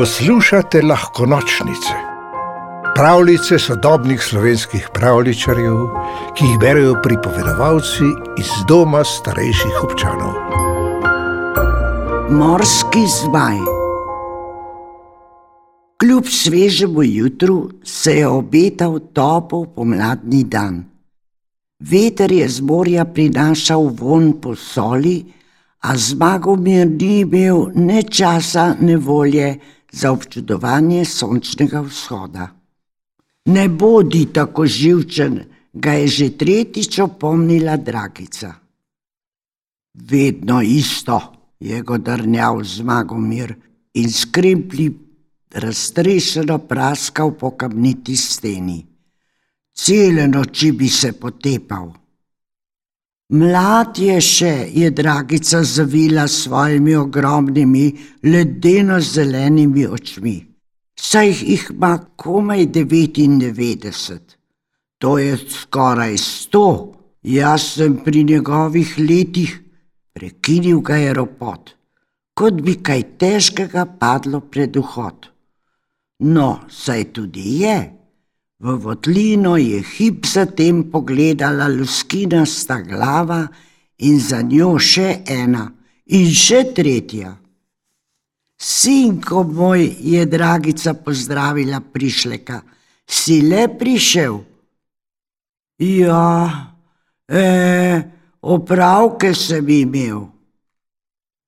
Poslušate lahko nočnice, pravljice sodobnih slovenskih pravličarjev, ki jih berijo pripovedovalci iz doma starejših občanov. Morski zmaj. Kljub svežemu jutru se je obetal topel pomladni dan. Veter je z morja prinašal von po soli, a zmagomir ni imel ne časa, ne volje za občudovanje sončnega vzhoda. Ne bodi tako živčen, ga je že tretjič opomnila Dragica. Vedno isto, je godrnjal zmagomir in skrimpli raztrešeno praskal po kamniti steni. Cele noči bi se potepal. Mlad je še, je Dragica zavila svojimi ogromnimi ledeno-zelenimi očmi. Saj jih ima komaj devetindevetdeset. To je skoraj sto, jaz sem pri njegovih letih, prekinil ga je ropot, kot bi kaj težkega padlo pred vhod. No, saj tudi je. V votlino je hip zatem pogledala luskinasta glava in za njo še ena in še tretja. Sinko moj, je dragica pozdravila prišleka, si le prišel? Ja, e, opravke sem imel.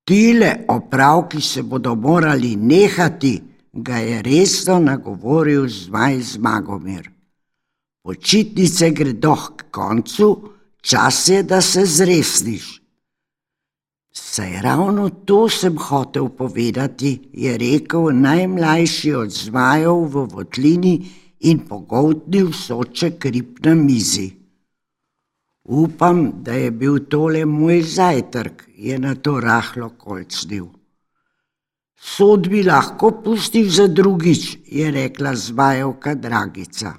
Tile opravki se bodo morali nehati ga je resno nagovoril zmaj zmagomir. Počitnice gredo k koncu, čas je, da se zresniš. Saj ravno to sem hotel povedati, je rekel najmlajši od zmajev v votlini in pogoltnil soče krip na mizi. Upam, da je bil tole moj zajtrk, je na to rahlo kolcnil. Sod bi lahko pustil za drugič, je rekla zmajevka Dragica.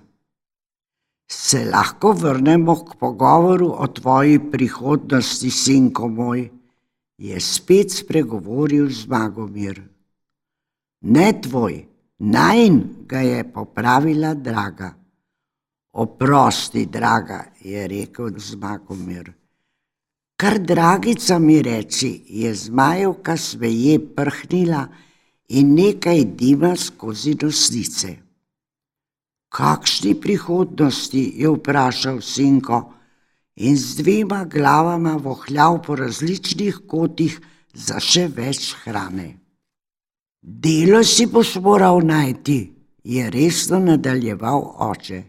Se lahko vrnemo k pogovoru o tvoji prihodnosti, sinko moj, je spet spregovoril zmagomir. Ne tvoj, najn ga je popravila draga. Oprosti, draga, je rekel zmagomir. Kar dragica mi reči, je zmajevka sveje prhnila in nekaj dima skozi nosnice. Kakšni prihodnosti, je vprašal sinko in z dvema glavama vohljal po različnih kotih za še več hrane. Delo si boš moral najti, je resno nadaljeval oče.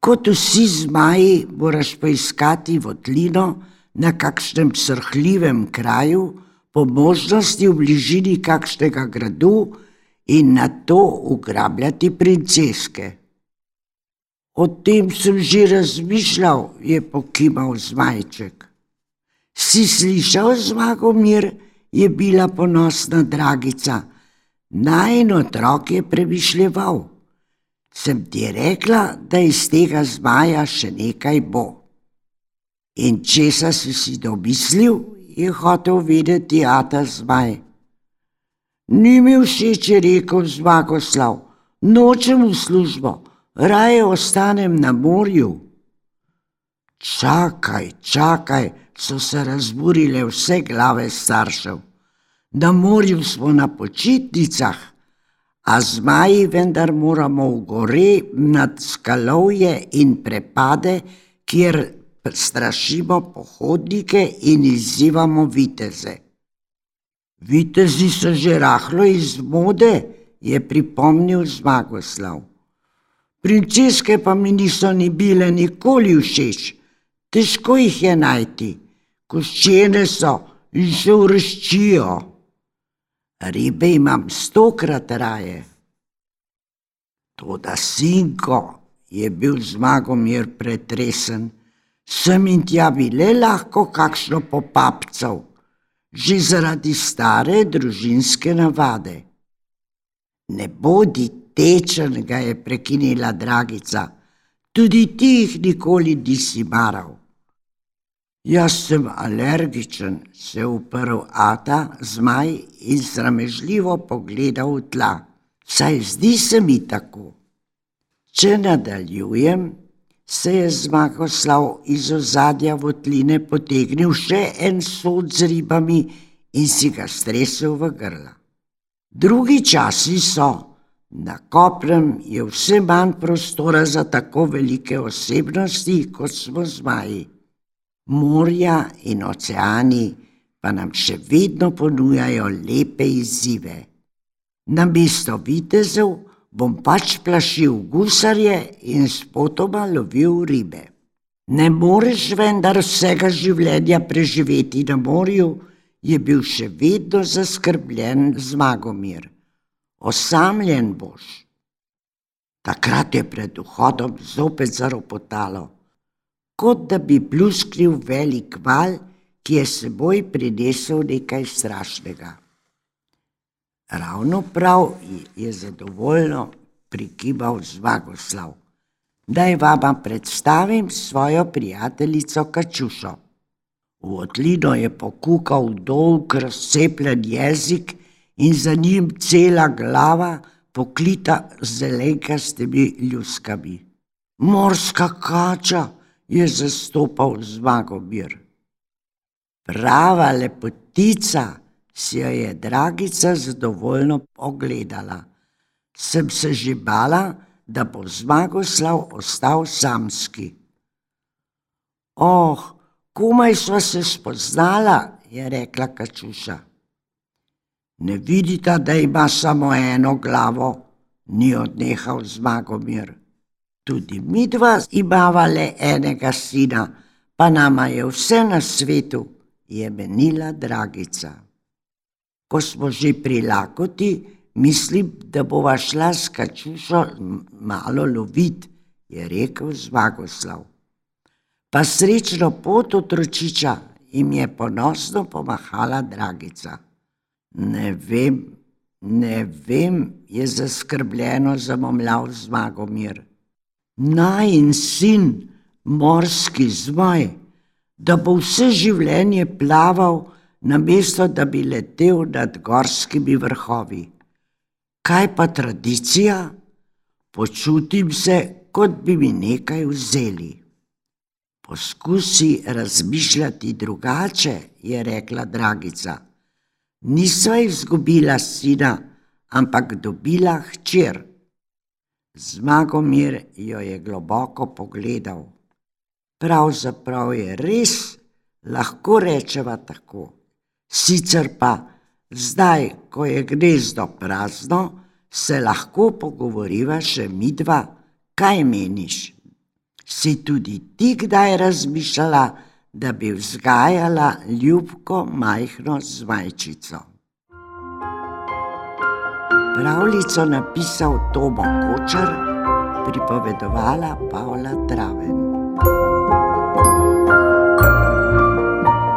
Kot vsi zmaji, moraš poiskati votlino, na kakšnem srhljivem kraju, po možnosti v bližini kakšnega gradu in na to ugrabljati princeske. O tem sem že razmišljal, je pokimal zmajček. Si slišal zmagomir, je bila ponosna dragica. Najn otrok je premišljeval. Sem ti rekla, da iz tega zmaja še nekaj bo. In česa si si domislil, je hotel vedeti Ata zmaj. Ni mi všeč, je rekel zmagoslav, nočem v službo, raje ostanem na morju. Čakaj, čakaj, so se razburile vse glave staršev. Na morju smo na počitnicah, a zmaji vendar moramo v gore nad skalovje in prepade, kjer strašimo pohodnike in izzivamo viteze. Vitezi so že rahlo iz mode, je pripomnil zmagoslav. Princeske pa mi niso ni bile nikoli všeč, težko jih je najti, koščene so in se ureščijo. Ribe imam stokrat raje. Toda sinko je bil zmagomir pretresen sem in tja bi le lahko kakšno popapcev, že zaradi stare družinske navade. Ne bodi tečen, ga je prekinila Dragica, tudi ti jih nikoli nisi maral. Jaz sem alergičen, se je uprl Ata, zmaj in sramežljivo pogledal v tla. Saj zdi se mi tako. Če nadaljujem, se je zmagoslav iz ozadja votline potegnil še en sod z ribami in si ga stresel v grla. Drugi časi so, na koprem je vse manj prostora za tako velike osebnosti, kot smo zmaji. Morja in oceani pa nam še vedno ponujajo lepe izzive. Na mesto vitezev bom pač plašil gusarje in spotoma lovil ribe. Ne moreš vendar vsega življenja preživeti na morju, je bil še vedno zaskrbljen zmagomir. Osamljen boš. Takrat je pred vhodom zopet zaropotalo, kot da bi plusknil velik val, ki je seboj prinesel nekaj strašnega. Ravno prav je zadovoljno prikimal Zvagoslav. Daj vama predstavim svojo prijateljico Kačušo. V otlino je pokukal dolg razcepljen jezik in za njim cela glava poklita z zelenkastimi ljuskami. Morska kača je zastopal Zvagomir. Prava lepotica si jo je Dragica zadovoljno pogledala. Sem se že bala, da bo zmagoslav ostal samski. Oh, komaj sva se spoznala, je rekla Kačuša. Ne vidita, da ima samo eno glavo, ni odnehal zmagomir. Tudi mi dva imava le enega sina, pa nama je vse na svetu, je menila Dragica ko smo že pri lakoti, mislim, da bova šla s kačušo malo lovit, je rekel Zmagoslav. Pa srečno pot otročiča jim je ponosno pomahala Dragica. Ne vem, ne vem, je zaskrbljeno zamomljal Zmagomir. Naj in sin, morski zmaj, da bo vse življenje plaval, namesto da bi letel nad gorskimi vrhovi. Kaj pa tradicija? Počutim se, kot bi mi nekaj vzeli. Poskusi razmišljati drugače, je rekla Dragica. Nisva izgubila sina, ampak dobila hčer. Zmagomir jo je globoko pogledal. Pravzaprav je res, lahko rečeva tako. Sicer pa zdaj, ko je gnezdo prazno, se lahko pogovoriva še mi dva, kaj meniš. Si tudi ti kdaj razmišljala, da bi vzgajala ljubko majhno zmajčico? Pravljico napisal Tomo Kočar, pripovedovala Pavla Traven.